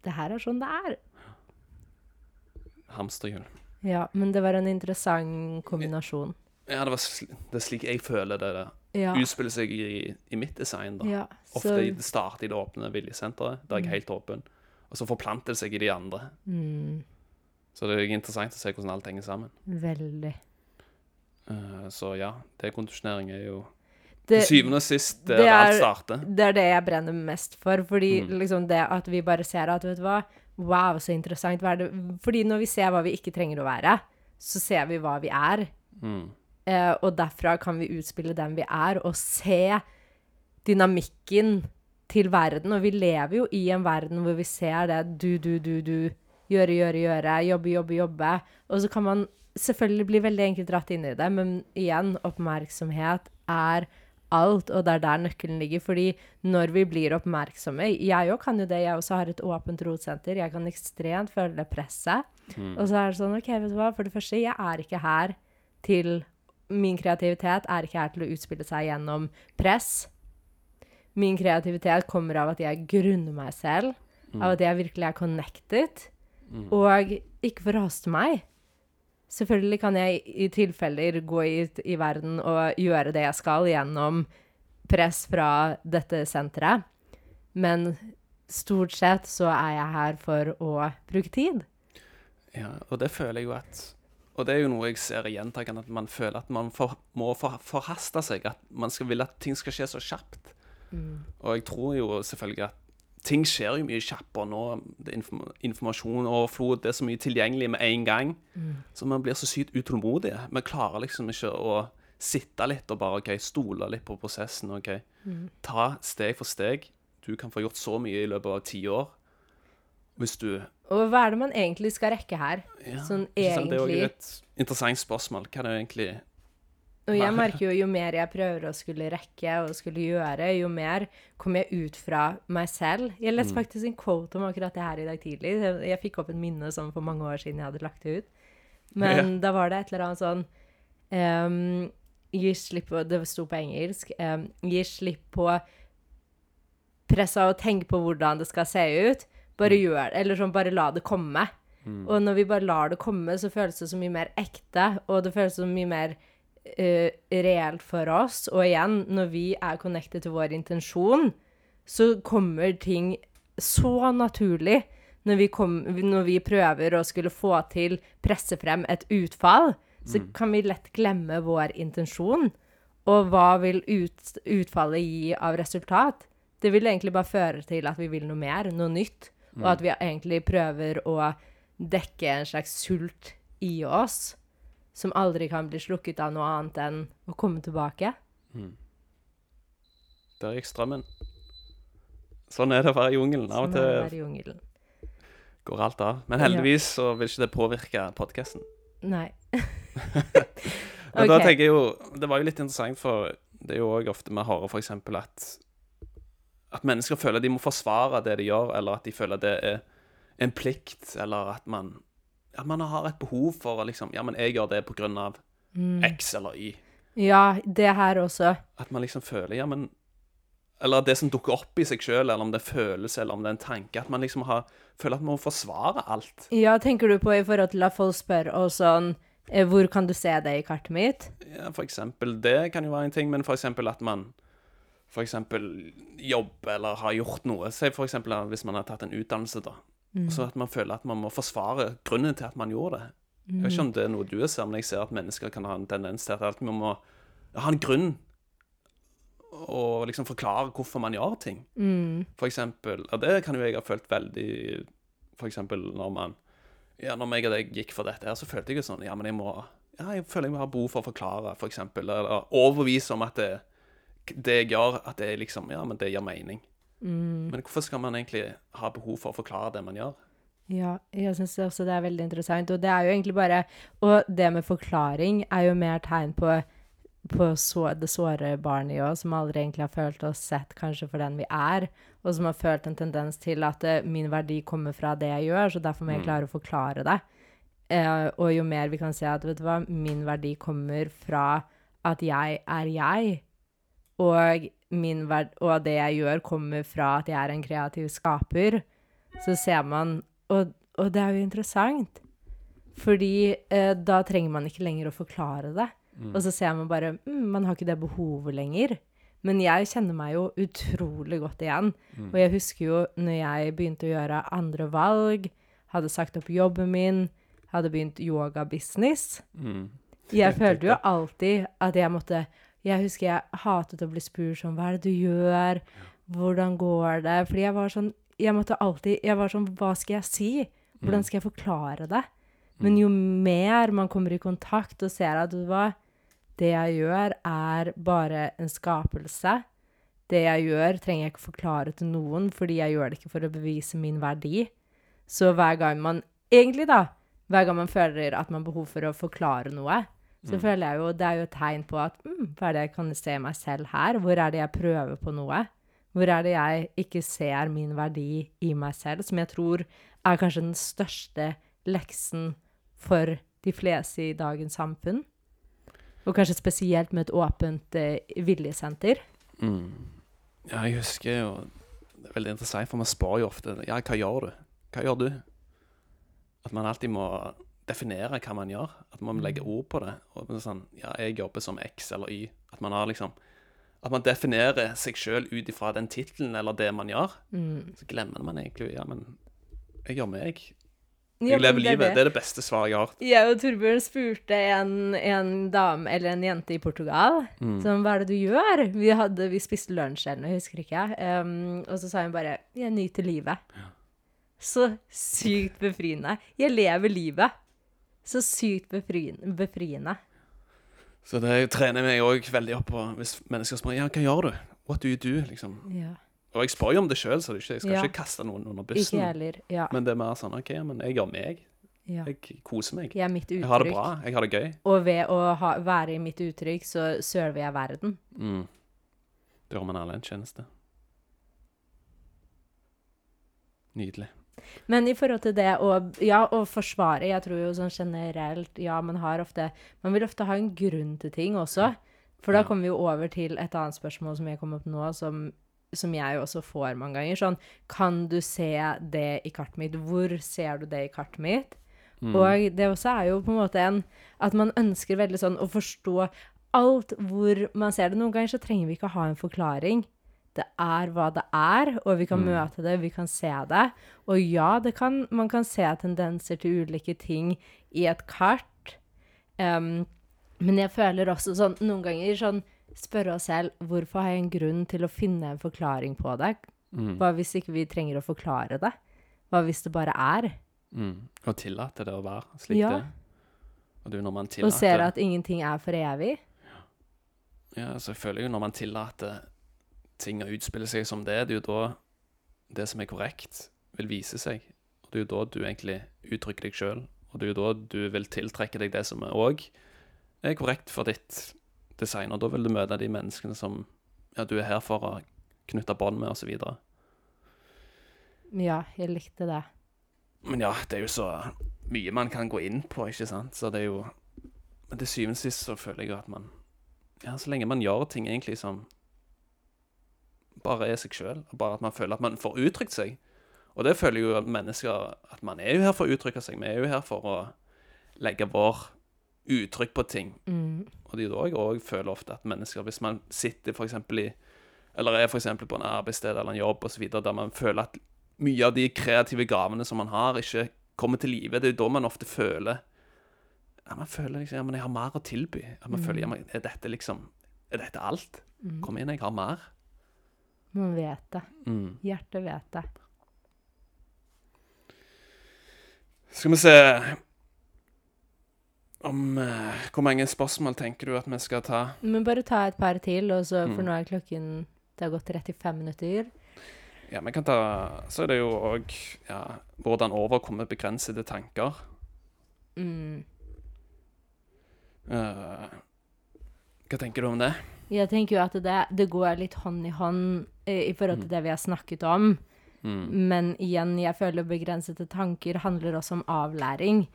det her er sånn det er. Hamsterhjul. Ja, men det var en interessant kombinasjon. Ja, det, var sl det er slik jeg føler det, det Ja. utspiller seg i, i mitt design. da. ja Ofte i- det starter i det åpne viljesenteret, der jeg er helt åpen. Og så forplanter det seg i de andre. mm, Så det er interessant å se hvordan alt henger sammen. veldig. Uh, så ja, dekondisjonering er jo Det, til syvende og sist der det alt er- starter. det er det jeg brenner mest for. Fordi Mm. liksom det at vi bare ser at vet du hva, wow, så interessant. Er det? Fordi når vi ser hva vi ikke trenger å være, så ser vi hva vi er. Mm. Uh, og derfra kan vi utspille den vi er, og se dynamikken til verden. Og vi lever jo i en verden hvor vi ser det du, du, du, du. Gjøre, gjøre, gjøre. Jobbe, jobbe, jobbe. Og så kan man selvfølgelig bli veldig enkelt dratt inn i det, men igjen, oppmerksomhet er alt, og det er der nøkkelen ligger. Fordi når vi blir oppmerksomme Jeg òg kan jo det, jeg også har et åpent rotsenter. Jeg kan ekstremt føle det presset. Mm. Og så er det sånn, OK, vet du hva, for det første, jeg er ikke her til Min kreativitet er ikke her til å utspille seg gjennom press. Min kreativitet kommer av at jeg grunner meg selv, av at jeg virkelig er connected, Mm. og ikke forhaste meg. Selvfølgelig kan jeg i tilfeller gå ut i verden og gjøre det jeg skal gjennom press fra dette senteret, men stort sett så er jeg her for å bruke tid. Ja, og det føler jeg jo at Og det er jo noe jeg ser gjentakende, at man føler at man for, må for, forhaste seg. At man skal, vil at ting skal skje så kjapt. Og jeg tror jo selvfølgelig at ting skjer jo mye kjappere nå. Det informasjon inform informasjonoverflod, det er så mye tilgjengelig med en gang. Så man blir så sykt utålmodig. Vi klarer liksom ikke å sitte litt og bare OK, stole litt på prosessen. OK, ta steg for steg. Du kan få gjort så mye i løpet av ti år. Hvis du Og hva er det man egentlig skal rekke her? ja, Sånn egentlig? Det er jo et interessant spørsmål. Hva er det egentlig Og jeg merker jo jo mer jeg prøver å skulle rekke og skulle gjøre, jo mer kommer jeg ut fra meg selv. Jeg leste Mm. faktisk en quote om akkurat det her i dag tidlig. Jeg, fikk opp et minne sånn for mange år siden jeg hadde lagt det ut. Men da var det et eller annet sånn um, Gi slipp på Det sto på engelsk. Um, gi slipp på pressa og tenke på hvordan det skal se ut. Bare Mm. gjør det. Eller sånn, bare la det komme. Og når vi bare lar det komme, så føles det så mye mer ekte, og det føles så mye mer eh, reelt for oss. Og igjen, når vi er connected til vår intensjon, så kommer ting så naturlig. Når vi, kom, når vi prøver å skulle få til, presse frem et utfall, så kan vi lett glemme vår intensjon. Og hva vil ut, utfallet gi av resultat? Det vil egentlig bare føre til at vi vil noe mer, noe nytt. Og at vi egentlig prøver å dekke en slags sult i oss som aldri kan bli slukket av noe annet enn å komme tilbake. Der gikk strømmen. Sånn er det å være i jungelen. Av og å til går alt av. Men heldigvis så vil ikke det påvirke podkasten. Nei. (laughs) (laughs) Men da tenker jeg jo Det var jo litt interessant, for det er jo òg ofte vi hører f.eks. at At mennesker føler de må forsvare det de gjør, eller at de føler det er en plikt, eller at man At man har et behov for å liksom Ja, men jeg gjør det på grunn av X eller Y. Ja, det her også. At man liksom føler Ja, men Eller det som dukker opp i seg sjøl, eller om det er følelse, eller om det er en tanke. At man liksom har, føler at man må forsvare alt. Ja, tenker du på i forhold til at folk spør og sånn eh, Hvor kan du se det i kartet mitt? Ja, for eksempel, det kan jo være en ting, men for eksempel at man for eksempel jobber eller har gjort noe. Si for eksempel hvis man har tatt en utdannelse, da. Og så at man føler at man må forsvare grunnen til at man gjorde det. Jeg vet ikke om det er noe du ser, men jeg ser at mennesker kan ha en tendens til at alltid man må ha en grunn. Og liksom forklare hvorfor man gjør ting. For eksempel, og det kan jo jeg ha følt veldig For eksempel når man Ja, når jeg og deg gikk for dette her, så følte jeg jo sånn Ja, men jeg må Ja, jeg føler jeg må ha behov for å forklare, for eksempel. Eller overbevise om at det, det jeg gjør, at det liksom Ja, men det gir mening. Men hvorfor skal man egentlig ha behov for å forklare det man gjør? Ja, jeg syns også det er veldig interessant. Og det er jo egentlig bare Og det med forklaring er jo mer tegn på, på så, det såre barnet i oss, som aldri egentlig har følt oss sett kanskje for den vi er, og som har følt en tendens til at uh, min verdi kommer fra det jeg gjør, så derfor må jeg klare å forklare det. Uh, og jo mer vi kan se at vet du hva, min verdi kommer fra at jeg er jeg, og, og det jeg gjør, kommer fra at jeg er en kreativ skaper, så ser man Og, og det er jo interessant. Fordi eh, da trenger man ikke lenger å forklare det. Og så ser man bare mm, Man har ikke det behovet lenger. Men jeg kjenner meg jo utrolig godt igjen. Og jeg husker jo når jeg begynte å gjøre andre valg, hadde sagt opp jobben min, hadde begynt yoga-business. Jeg følte jo alltid at jeg måtte Jeg husker jeg hatet å bli spurt sånn Hva er det du gjør? Hvordan går det? Fordi jeg var sånn Jeg måtte alltid Jeg var sånn Hva skal jeg si? Hvordan skal jeg forklare det? Men jo mer man kommer i kontakt og ser at hva, det jeg gjør, er bare en skapelse. Det jeg gjør, trenger jeg ikke forklare til noen, fordi jeg gjør det ikke for å bevise min verdi. Så hver gang man Egentlig, da. Hver gang man føler at man har behov for å forklare noe, så føler jeg jo det er jo et tegn på at mm, hva er det jeg kan se meg selv her? Hvor er det jeg prøver på noe? Hvor er det jeg ikke ser min verdi i meg selv, som jeg tror er kanskje den største leksen for de fleste i dagens samfunn? Og kanskje spesielt med et åpent eh, viljesenter. Ja, jeg husker jo Det er veldig interessant, for man spør jo ofte Ja, hva gjør du? Hva gjør du? At man alltid må definere hva man gjør. At man legger ord på det. Og sånn Ja, jeg jobber som X eller Y. At man har liksom At man definerer seg sjøl ut ifra den tittelen eller det man gjør. Så glemmer man egentlig Ja, men jeg gjør meg. Jeg Ja, lever det er livet. det. Det er det beste svaret jeg har hørt. Jeg og Torbjørn spurte en, en dame, eller en jente i Portugal, som hva er det du gjør? Vi, hadde, vi spiste lunsj eller noe, jeg husker ikke. Um, og så sa hun bare, jeg nyter livet. Så sykt befriende. Jeg lever livet. Så sykt befriende. Så det trener meg òg veldig opp på hvis mennesker spør ja, hva gjør du? What do you do? liksom. Ja. Og jeg spør jo om det sjøl, så det ikke, jeg skal Ja. ikke kaste noen under bussen. Ikke heller. Ja. Men det er mer sånn OK, men jeg gjør meg. ja. Jeg koser meg. Jeg mitt Jeg har det bra. Jeg har det gøy. Og ved å ha, være i mitt uttrykk, så server jeg verden. Mm. Da gjør man alle en tjeneste. Nydelig. Men i forhold til det å, ja, å forsvare Jeg tror jo sånn generelt Ja, man har ofte Man vil ofte ha en grunn til ting også. For da kommer vi jo over til et annet spørsmål som jeg kom opp nå, som, som jeg også får mange ganger. Sånn Kan du se det i kartet mitt? Hvor ser du det i kartet mitt? Og det også er jo på en måte en At man ønsker veldig sånn å forstå alt hvor man ser det. Noen ganger så trenger vi ikke ha en forklaring. Det er hva det er, og vi kan møte det, vi kan se det. Og ja, det kan, man kan se tendenser til ulike ting i et kart. Um, men jeg føler også sånn noen ganger sånn Spørre oss selv hvorfor har jeg en grunn til å finne en forklaring på det? Hva hvis ikke vi trenger å forklare det? Hva hvis det bare er? Mm. Og tillate det å være slik Ja. det. Og er når man Og ser at ingenting er for evig? Ja, så jeg føler jo når man tillater ting å utspille seg som det, det er jo da det som er korrekt, vil vise seg. Og det er jo da du egentlig uttrykker deg sjøl, og det er jo da du vil tiltrekke deg det som er er korrekt for ditt design. Og da vil du møte de menneskene som ja, du er her for å knytte bånd med, osv. Ja, jeg likte det. Men ja, det er jo så mye man kan gå inn på, ikke sant. Så det er jo Men til syvende og sist så føler jeg jo at man Ja, så lenge man gjør ting egentlig som bare er seg sjøl, bare at man føler at man får uttrykt seg. Og det føler jo at mennesker At man er jo her for å uttrykke seg. Vi er jo her for å legge vår uttrykk på ting. Mm. Og jeg òg føler ofte at mennesker, hvis man sitter eksempel i Eller er eksempel på en arbeidssted eller en jobb osv., der man føler at mye av de kreative gavene som man har, ikke kommer til live. Det er jo da man ofte føler ja, Man føler liksom ja, men jeg har mer å tilby. At man føler ja, men er dette liksom Er dette alt? Kom inn, jeg har mer. Man vet det. Mm. Hjertet vet det. Skal vi se om uh, Hvor mange spørsmål tenker du at vi skal ta? Men bare ta et par til, og så, for Mm. nå er klokken Det har gått 35 minutter. Ja, vi kan ta Så er det jo òg ja, hvordan overkomme begrensede tanker. Mm. Uh, hva tenker du om det? Jeg tenker jo at det, det går litt hånd i hånd eh, i forhold til Mm. det vi har snakket om. Mm. Men igjen, jeg føler begrensede tanker handler også om avlæring.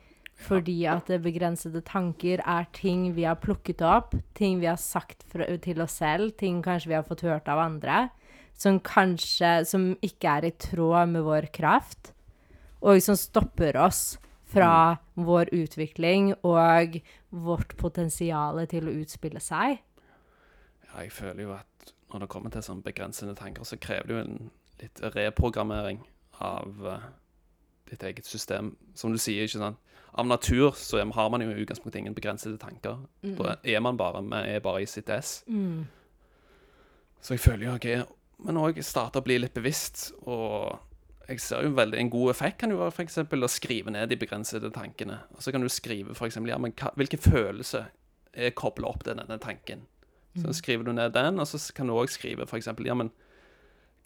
Fordi at begrensede tanker er ting vi har plukket opp, ting vi har sagt fra, til oss selv, ting kanskje vi har fått hørt av andre, som kanskje Som ikke er i tråd med vår kraft, og som stopper oss fra vår utvikling og vårt potensial til å utspille seg. Ja, jeg føler jo at når det kommer til sånn begrensende tanker, så krever det jo en litt reprogrammering av uh, ditt eget system. Som du sier, ikke sant. Av natur så har man jo i utgangspunktet ingen begrensede tanker. Da er man bare man er bare i sitt ess. Mm. Så jeg føler jo OK Men òg starte å bli litt bevisst. Og jeg ser jo veldig En god effekt kan jo være eksempel å skrive ned de begrensede tankene. Og så kan du skrive f.eks. Ja, men hva, hvilken følelse er kobla opp til denne tanken? Så skriver du ned den, og så kan du òg skrive f.eks. Ja, men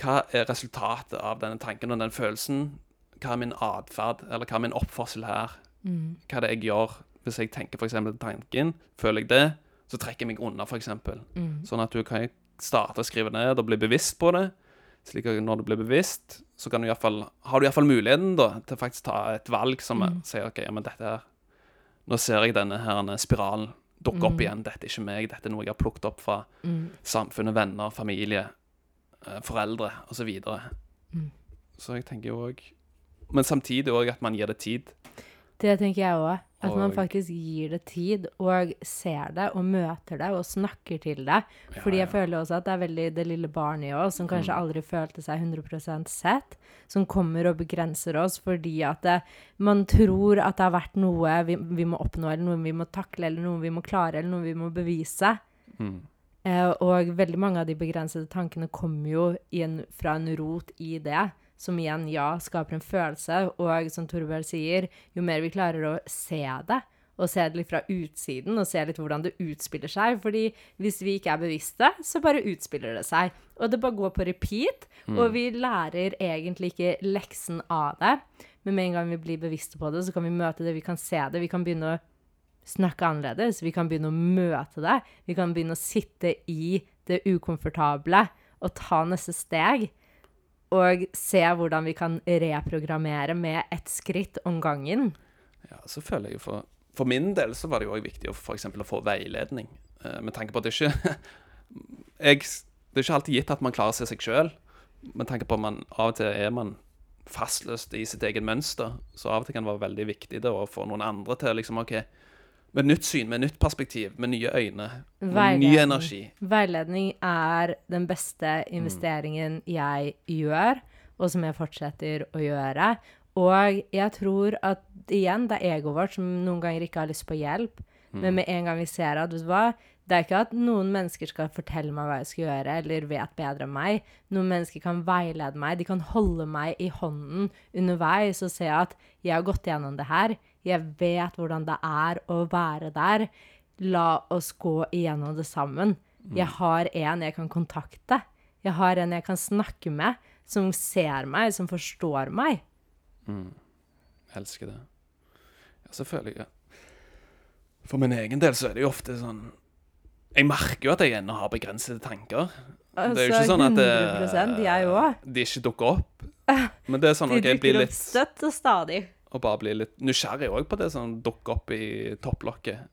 hva er resultatet av denne tanken og den følelsen? Hva er min atferd, eller hva er min oppførsel her? Mm. Hva er det jeg gjør hvis jeg tenker f.eks. tanken? Føler jeg det, så trekker jeg meg unna, f.eks. Mm. Sånn at du kan starte å skrive ned og bli bevisst på det. Slik at når du blir bevisst, så kan du i hvert fall, har du iallfall muligheten da, til faktisk ta et valg som Mm. sier OK, ja, men dette her Nå ser jeg denne her spiralen dukke opp Mm. igjen. Dette er ikke meg. Dette er noe jeg har plukket opp fra Mm. samfunnet, venner, familie, eh, foreldre osv. Så. Mm. så jeg tenker jo òg Men samtidig òg at man gir det tid. Det tenker jeg òg. At man faktisk gir det tid, og ser det, og møter det, og snakker til det. Fordi jeg føler også at det er veldig det lille barnet i oss, som kanskje Mm. aldri følte seg 100% sett, som kommer og begrenser oss fordi at det, man tror at det har vært noe vi, vi må oppnå, eller noe vi må takle, eller noe vi må klare, eller noe vi må bevise. Mm. Eh, og veldig mange av de begrensede tankene kommer jo inn fra en rot i det, som igjen, ja, skaper en følelse. Og som Torbjørn sier, jo mer vi klarer å se det, og se det litt fra utsiden, og se litt hvordan det utspiller seg. Fordi hvis vi ikke er bevisste, så bare utspiller det seg. Og det bare går på repeat, og vi lærer egentlig ikke leksen av det. Men med en gang vi blir bevisste på det, så kan vi møte det, vi kan se det, vi kan begynne å snakke annerledes. Vi kan begynne å møte det. Vi kan begynne å sitte i det ukomfortable og ta neste steg. Og se hvordan vi kan reprogrammere med ett skritt om gangen. Ja, så føler jeg jo for, for min del så var det jo òg viktig å for å få veiledning. Eh, med tanke på at det ikke (laughs) jeg, Det er ikke alltid gitt at man klarer å se seg sjøl. Med tanke på at man av og til er man fastløst i sitt eget mønster. Så av og til kan det være veldig viktig det, å få noen andre til liksom OK, med nytt syn, med nytt perspektiv, med nye øyne, med ny energi. Veiledning er den beste investeringen jeg gjør, og som jeg fortsetter å gjøre. Og jeg tror at igjen, det er egoet vårt som noen ganger ikke har lyst på hjelp. Men med en gang vi ser at, vet du hva, det er ikke at noen mennesker skal fortelle meg hva jeg skal gjøre, eller vet bedre enn meg. Noen mennesker kan veilede meg, de kan holde meg i hånden underveis og se at jeg har gått gjennom det her. Jeg vet hvordan det er å være der. La oss gå igjennom det sammen. Jeg har en jeg kan kontakte. Jeg har en jeg kan snakke med, som ser meg, som forstår meg. Elsker det. Ja, selvfølgelig. For min egen del så er det jo ofte sånn Jeg merker jo at jeg ennå har begrensede tanker. Det er jo Altså, ikke sånn at det, 100 jeg òg. de ikke dukker opp. (laughs) Men det er sånn De at jeg blir dukker opp støtt og stadig. Og bare bli litt nysgjerrig òg på det som dukker opp i topplokket.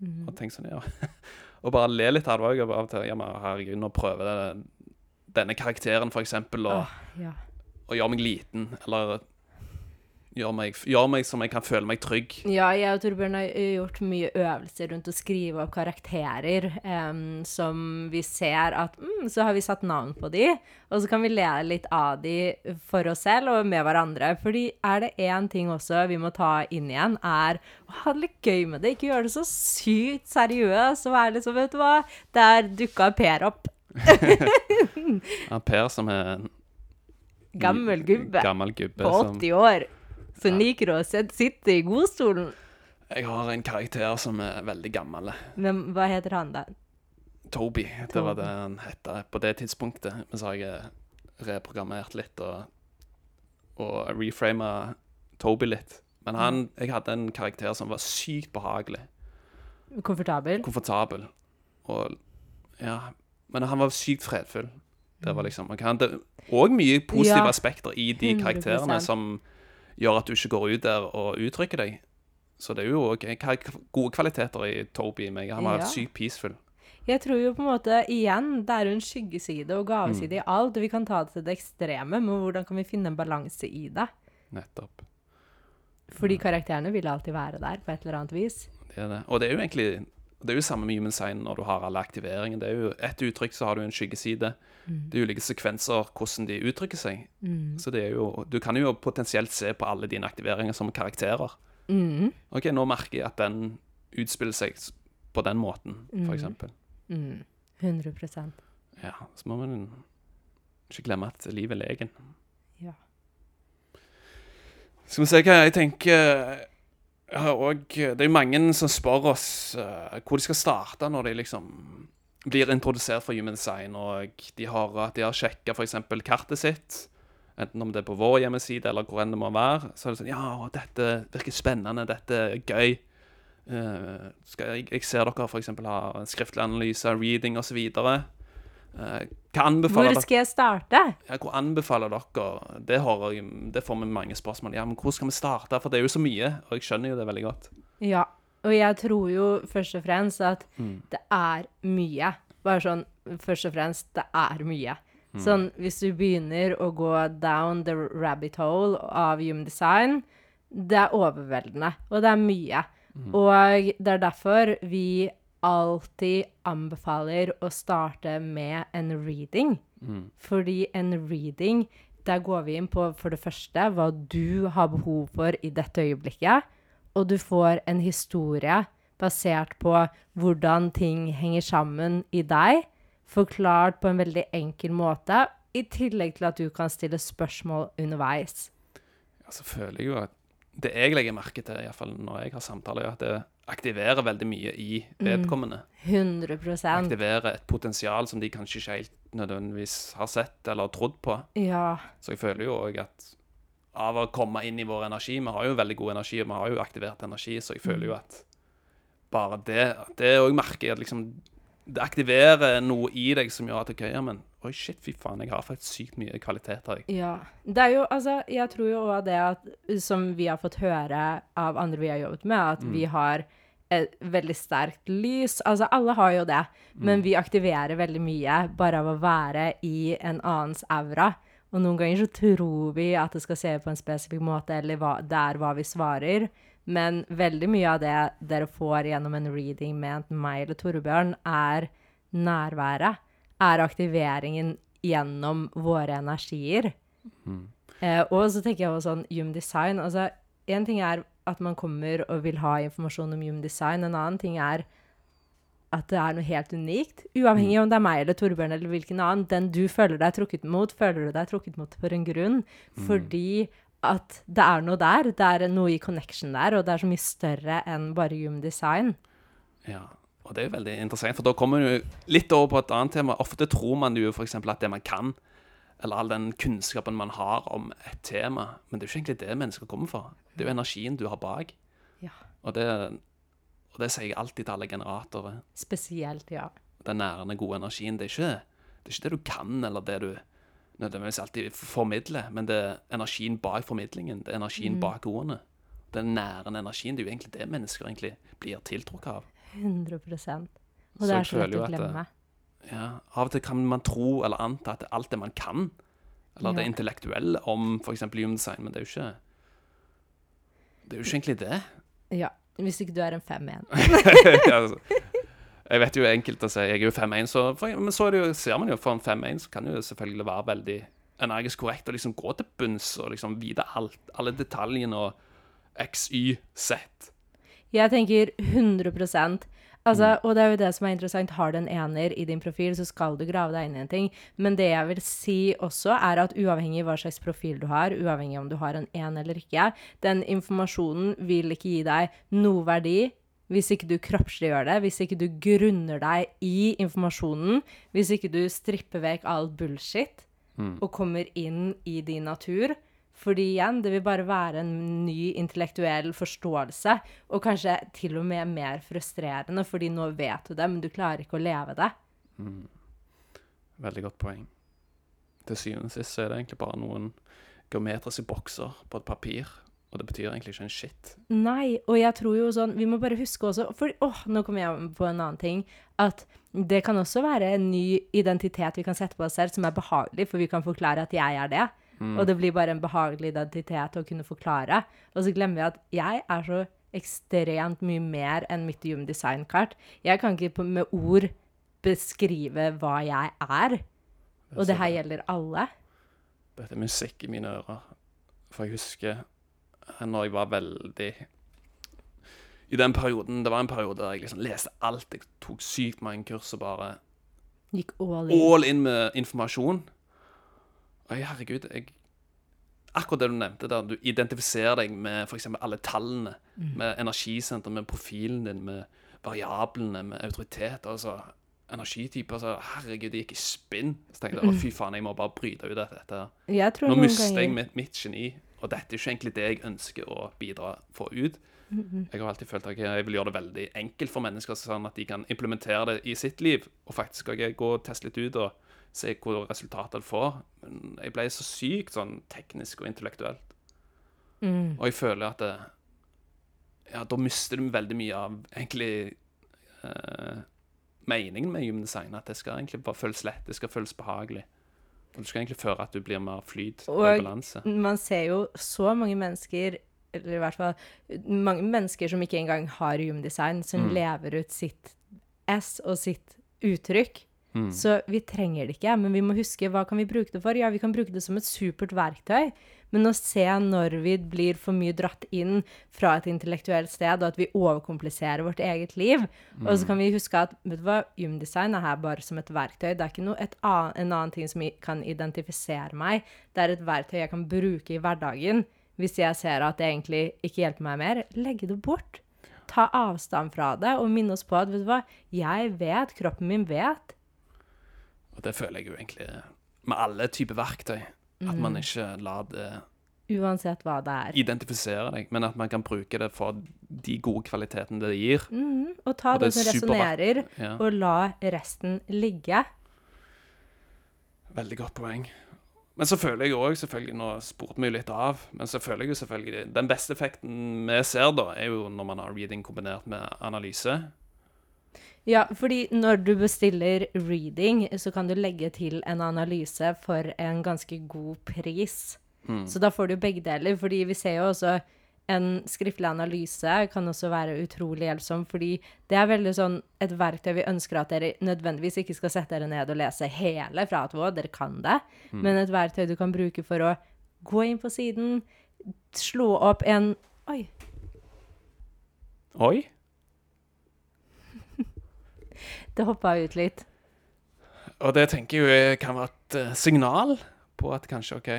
Mm. Og tenk sånn, ja (laughs) Og bare le litt av det òg. Ja, men herregud, nå prøver jeg denne karakteren, for eksempel, og, Åh, ja. og gjør meg liten, eller gjør meg, gjør meg som jeg kan føle meg trygg. Ja, jeg og Torbjørn har gjort mye øvelser rundt å skrive opp karakterer um, som vi ser at mm, Så har vi satt navn på de, og så kan vi le litt av de for oss selv og med hverandre. Fordi er det én ting også vi må ta inn igjen, er å ha det litt gøy med det. Ikke gjøre det så sykt seriøst og være liksom, vet du hva, der dukka Per opp. (laughs) Ja, per som er Gammel gubbe gammel gubbe på 80 år. Som liker å sitte i godstolen. Jeg har en karakter som er veldig gammel. Men hva heter han, da? Toby. Det var det han het på det tidspunktet. Men så har jeg reprogrammert litt og, og reframa Toby litt. Men han, jeg hadde en karakter som var sykt behagelig. Komfortabel? Komfortabel. Og ja Men han var sykt fredfull. Det var liksom man Og mye positive Ja, aspekter i de (laughs) 100%. karakterene som gjør at du ikke går ut der og uttrykker deg. Så det er jo òg gode kvaliteter i Toby. Meg. Han var Ja. sykt peaceful. Jeg tror jo på en måte, igjen, det er jo en skyggeside og gaveside Mm. i alt. og Vi kan ta det til det ekstreme, men hvordan kan vi finne en balanse i det? Nettopp. Fordi karakterene vil alltid være der på et eller annet vis. Det er det. Og det er jo egentlig det er jo samme med human sign når du har alle aktiveringer. Det er jo ett uttrykk, så har du en skyggeside. Det er ulike sekvenser hvordan de uttrykker seg. Mm. Så det er jo Du kan jo potensielt se på alle dine aktiveringer som karakterer. Mm. OK, nå merker jeg at den utspiller seg på den måten, eksempel. Mm. 100% Ja, så må man ikke glemme at livet er legen. Ja. Skal vi se hva jeg tenker har Det er jo mange som spør oss uh, hvor de skal starte når de liksom blir introdusert for human design, og de har, de har sjekka f.eks. kartet sitt, enten om det er på vår hjemmeside eller hvor enn det må være. Så er det sånn Ja, dette virker spennende, dette er gøy. Uh, skal jeg, jeg ser dere f.eks. har skriftlig analyse, reading osv. Uh, hva anbefaler Hvor skal jeg starte? Ja, hvor anbefaler dere? Det, har jeg, det får vi mange spørsmål. Ja, men hvor skal vi starte? For det er jo så mye, og jeg skjønner jo det veldig godt. Ja, og jeg tror jo først og fremst at Mm. det er mye. Bare sånn først og fremst, det er mye. Sånn hvis du begynner å gå down the rabbit hole av human design, det er overveldende, og det er mye. Og det er derfor vi alltid anbefaler å starte med en reading. Fordi en reading, der går vi inn på for det første hva du har behov for i dette øyeblikket, og du får en historie basert på hvordan ting henger sammen i deg, forklart på en veldig enkel måte, i tillegg til at du kan stille spørsmål underveis. Ja, så føler jeg jo at det jeg legger merke til, iallfall når jeg har samtaler, er at det aktiverer veldig mye i vedkommende. 100% Aktiverer et potensial som de kanskje ikke helt nødvendigvis har sett eller trodd på. Ja. Så jeg føler jo òg at av å komme inn i vår energi Vi har jo veldig god energi, og vi har jo aktivert energi, så jeg føler jo at bare det Det òg merker jeg at liksom Det aktiverer noe i deg som gjør at OK, ja, men Oi, shit, fy faen, jeg har faktisk sykt mye kvaliteter, jeg. Ja. Det er jo, altså, jeg tror jo òg det at, som vi har fått høre av andre vi har jobbet med, at vi har et veldig sterkt lys. Altså, alle har jo det, men vi aktiverer veldig mye bare av å være i en annens aura. Og noen ganger så tror vi at det skal se ut på en spesifikk måte, eller hva, det er hva vi svarer. Men veldig mye av det dere får gjennom en reading med enten meg eller Torbjørn, er nærværet. Er aktiveringen gjennom våre energier. Eh, og så tenker jeg også sånn Hume design. Altså, en ting er at man kommer og vil ha informasjon om Hume design. En annen ting er at det er noe helt unikt. Uavhengig om det er meg eller Torbjørn eller hvilken annen. Den du føler deg trukket mot, føler du deg trukket mot for en grunn. Fordi at det er noe der. Det er noe i connection der, og det er så mye større enn bare human design. Ja, og det er jo veldig interessant, for da kommer du litt over på et annet tema. Ofte tror man jo f.eks. at det man kan, eller all den kunnskapen man har om et tema, men det er jo ikke egentlig det mennesker kommer for. Det er jo energien du har bak. Ja. Og det, og det sier jeg alltid til alle generatorer. Spesielt, ja. Den nærende, gode energien. Det er ikke Det er ikke det du kan, eller det du nødvendigvis alltid formidler, men det er energien bak formidlingen. Det er energien bak ordene. Den nærende energien. Det er jo egentlig det mennesker egentlig blir tiltrukket av. 100 Og Så det er jeg så lett å glemme. at. Ja, Av og til kan man tro eller anta at er alt det man kan, eller det intellektuelle om f.eks. human design, men det er jo ikke Det er jo ikke egentlig det. Ja. Hvis ikke du er en 5-1. (laughs) altså, jeg vet jo enkelt å si jeg er jo 5-1, så, men så det jo, ser man jo for en 5-1 så kan jo selvfølgelig være veldig energisk korrekt og liksom gå til bunns og liksom vite alt, alle detaljene og x, y, z. Jeg tenker 100 Altså, Mm. Og det er jo det som er interessant. Har du en ener i din profil, så skal du grave deg inn i en ting. Men det jeg vil si også, er at uavhengig hva slags profil du har, uavhengig om du har en en eller ikke, den informasjonen vil ikke gi deg noe verdi hvis ikke du kroppsliggjør det, hvis ikke du grunner deg i informasjonen, hvis ikke du stripper vekk all bullshit og kommer inn i din natur. Fordi igjen, det vil bare være en ny intellektuell forståelse, og kanskje til og med mer frustrerende, fordi nå vet du det, men du klarer ikke å leve det. Veldig godt poeng. Til syvende og sist så er det egentlig bare noen geometriske bokser på et papir, og det betyr egentlig ikke en shit. Nei, og jeg tror jo sånn Vi må bare huske også For åh, nå kommer jeg på en annen ting. At det kan også være en ny identitet vi kan sette på oss selv, som er behagelig, for vi kan forklare at jeg er det. Og det blir bare en behagelig identitet å kunne forklare. Og så glemmer vi at jeg er så ekstremt mye mer enn mitt Human Design-kart. Jeg kan ikke med ord beskrive hva jeg er. Og det her gjelder alle. Dette er musikk i mine ører. For jeg husker når jeg var veldig I den perioden Det var en periode der jeg liksom leste alt. Jeg tok sykt mange kurs og bare Gikk all in. all in med informasjon. Oi, herregud, jeg Akkurat det du nevnte der, du identifiserer deg med f.eks. alle tallene. Med energisenter, med profilen din, med variablene, med autoritet. Altså energityper. Så herregud, det gikk i spinn. Så tenkte jeg fy faen, jeg må bare bryte ut av dette. her. Nå mister jeg mitt, mitt geni, og dette er ikke egentlig det jeg ønsker å bidra få ut. Jeg har alltid følt at jeg vil gjøre det veldig enkelt for mennesker, sånn at de kan implementere det i sitt liv. Og faktisk skal jeg gå og teste litt ut og se hvor resultatet det får. Men jeg ble så sykt sånn teknisk og intellektuelt. Mm. Og jeg føler at det, Ja, da mister du veldig mye av egentlig eh, meningen med human design. At det skal egentlig bare føles lett, det skal føles behagelig. Du skal egentlig føre at du blir mer flyt og, Og- balanse. Man ser jo så mange mennesker eller i hvert fall mange mennesker som ikke engang har human design, som Mm. lever ut sitt S og sitt uttrykk. Mm. Så vi trenger det ikke, men vi må huske hva kan vi bruke det for. Ja, vi kan bruke det som et supert verktøy, men å se når vi blir for mye dratt inn fra et intellektuelt sted, og at vi overkompliserer vårt eget liv. Og så kan vi huske at vet du hva, gymdesign er her bare som et verktøy. Det er ikke noe, et ann, en annen ting som kan identifisere meg. Det er et verktøy jeg kan bruke i hverdagen. Hvis jeg ser at det egentlig ikke hjelper meg mer, legge det bort. Ta avstand fra det, og minne oss på at vet du hva, jeg vet, kroppen min vet. Og det føler jeg jo egentlig med alle typer verktøy. At man ikke lar det Uansett hva det er. identifisere deg, men at man kan bruke det for de gode kvalitetene det gir. Mm, Og ta Og det, som resonnerer, Ja, og la resten ligge. veldig godt poeng. Men så føler jeg òg, selvfølgelig, nå spurte vi litt av, men så føler jeg jo selvfølgelig Den beste effekten vi ser, da, er jo når man har reading kombinert med analyse. Ja, fordi når du bestiller reading, så kan du legge til en analyse for en ganske god pris. Mm. Så da får du begge deler, fordi vi ser jo også en skriftlig analyse kan også være utrolig hjelpsom, fordi det er veldig sånn et verktøy vi ønsker at dere nødvendigvis ikke skal sette dere ned og lese hele fra A til Å, dere kan det, men et verktøy du kan bruke for å gå inn på siden, slå opp en Oi, Oi! Det hoppa ut litt. Og det tenker jeg kan være et eh, signal på at kanskje, OK,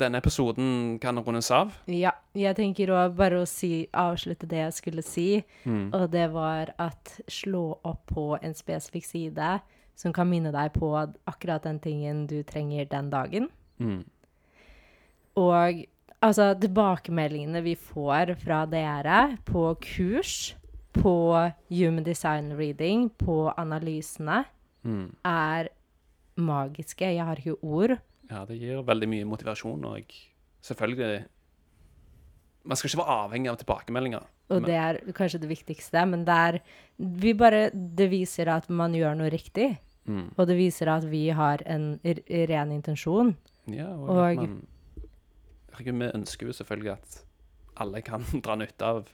denne episoden kan rundes av. Ja, jeg tenker òg bare å si, avslutte det jeg skulle si, og det var at slå opp på en spesifikk side som kan minne deg på akkurat den tingen du trenger den dagen. Mm. Og altså, tilbakemeldingene vi får fra dere på kurs, på human design reading, på analysene, Mm. er magiske. Jeg har ikke ord. Ja, det gir veldig mye motivasjon, og selvfølgelig Man skal ikke være avhengig av tilbakemeldinger. Og Men- det er kanskje det viktigste, men det er Vi bare Det viser at man gjør noe riktig. Mm. Og det viser at vi har en ren intensjon. Ja, og, Og- man vi ønsker jo selvfølgelig at alle kan (laughs) dra nytte av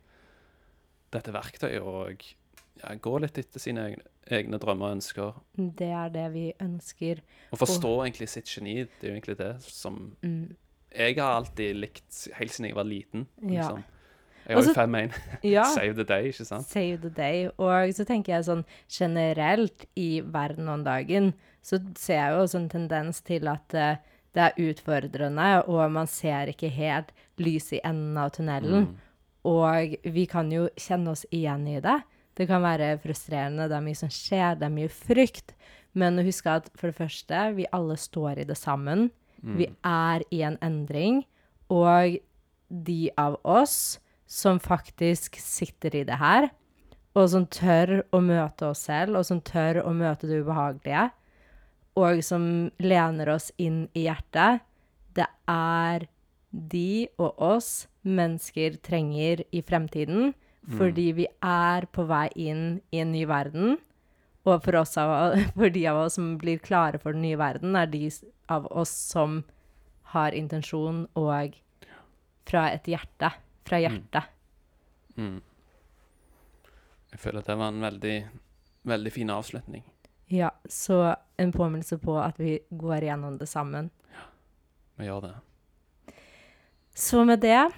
dette verktøyet og ja, gå litt etter sine egne, egne drømmer og ønsker. Det er det vi ønsker. Å forstå egentlig sitt geni. Det er jo egentlig det som Mm. jeg har alltid likt helt siden jeg var liten. Ja. Liksom. Jeg Og har jo fem en. (laughs) Ja. Save the day, ikke sant? Save the day. Og så tenker jeg sånn generelt i verden om dagen, så ser jeg jo også en tendens til at uh, det er utfordrende, og man ser ikke helt lys i enden av tunnelen. Mm. Og vi kan jo kjenne oss igjen i det. Det kan være frustrerende, det er mye som skjer, det er mye frykt. Men husk at for det første, vi alle står i det sammen. Vi er i en endring. Og de av oss som faktisk sitter i det her, og som tør å møte oss selv, og som tør å møte det ubehagelige, og som lener oss inn i hjertet, det er de og oss mennesker trenger i fremtiden, fordi vi er på vei inn i en ny verden. Og for, oss av, (laughs) for de av oss som blir klare for den nye verden, er de av oss som har intensjon og fra et hjerte. Fra hjertet. Mm. Jeg føler at det var en veldig, veldig fin avslutning. Ja, så en påminnelse på at vi går gjennom det sammen. Ja, Vi gjør det. Så med det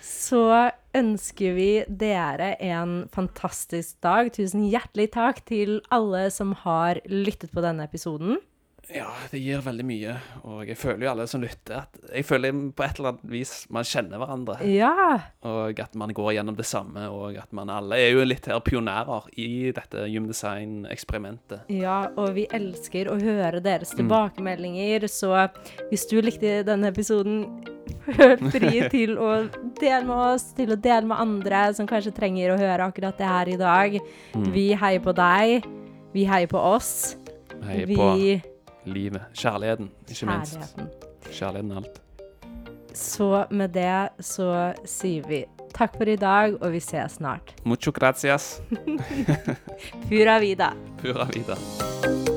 så ønsker vi dere en fantastisk dag. Tusen hjertelig takk til alle som har lyttet på denne episoden. Ja, det gir veldig mye. Og jeg føler jo alle som lytter, at jeg føler på et eller annet vis man kjenner hverandre. Ja, Og at man går gjennom det samme, og at man alle er jo litt her pionerer i dette Gymdesign-eksperimentet. ja, og vi elsker å høre deres Mm. tilbakemeldinger, så hvis du likte denne episoden, føl fri til å dele med oss, til å dele med andre som kanskje trenger å høre akkurat det her i dag. Mm. Vi heier på deg. Vi heier på oss. Heier vi på livet. Kjærligheten, ikke minst. Kjærligheten. Kjærligheten er alt. Så med det så sier vi takk for i dag, og vi ses snart. Mucho gracias. (laughs) Pura vida. Pura vida.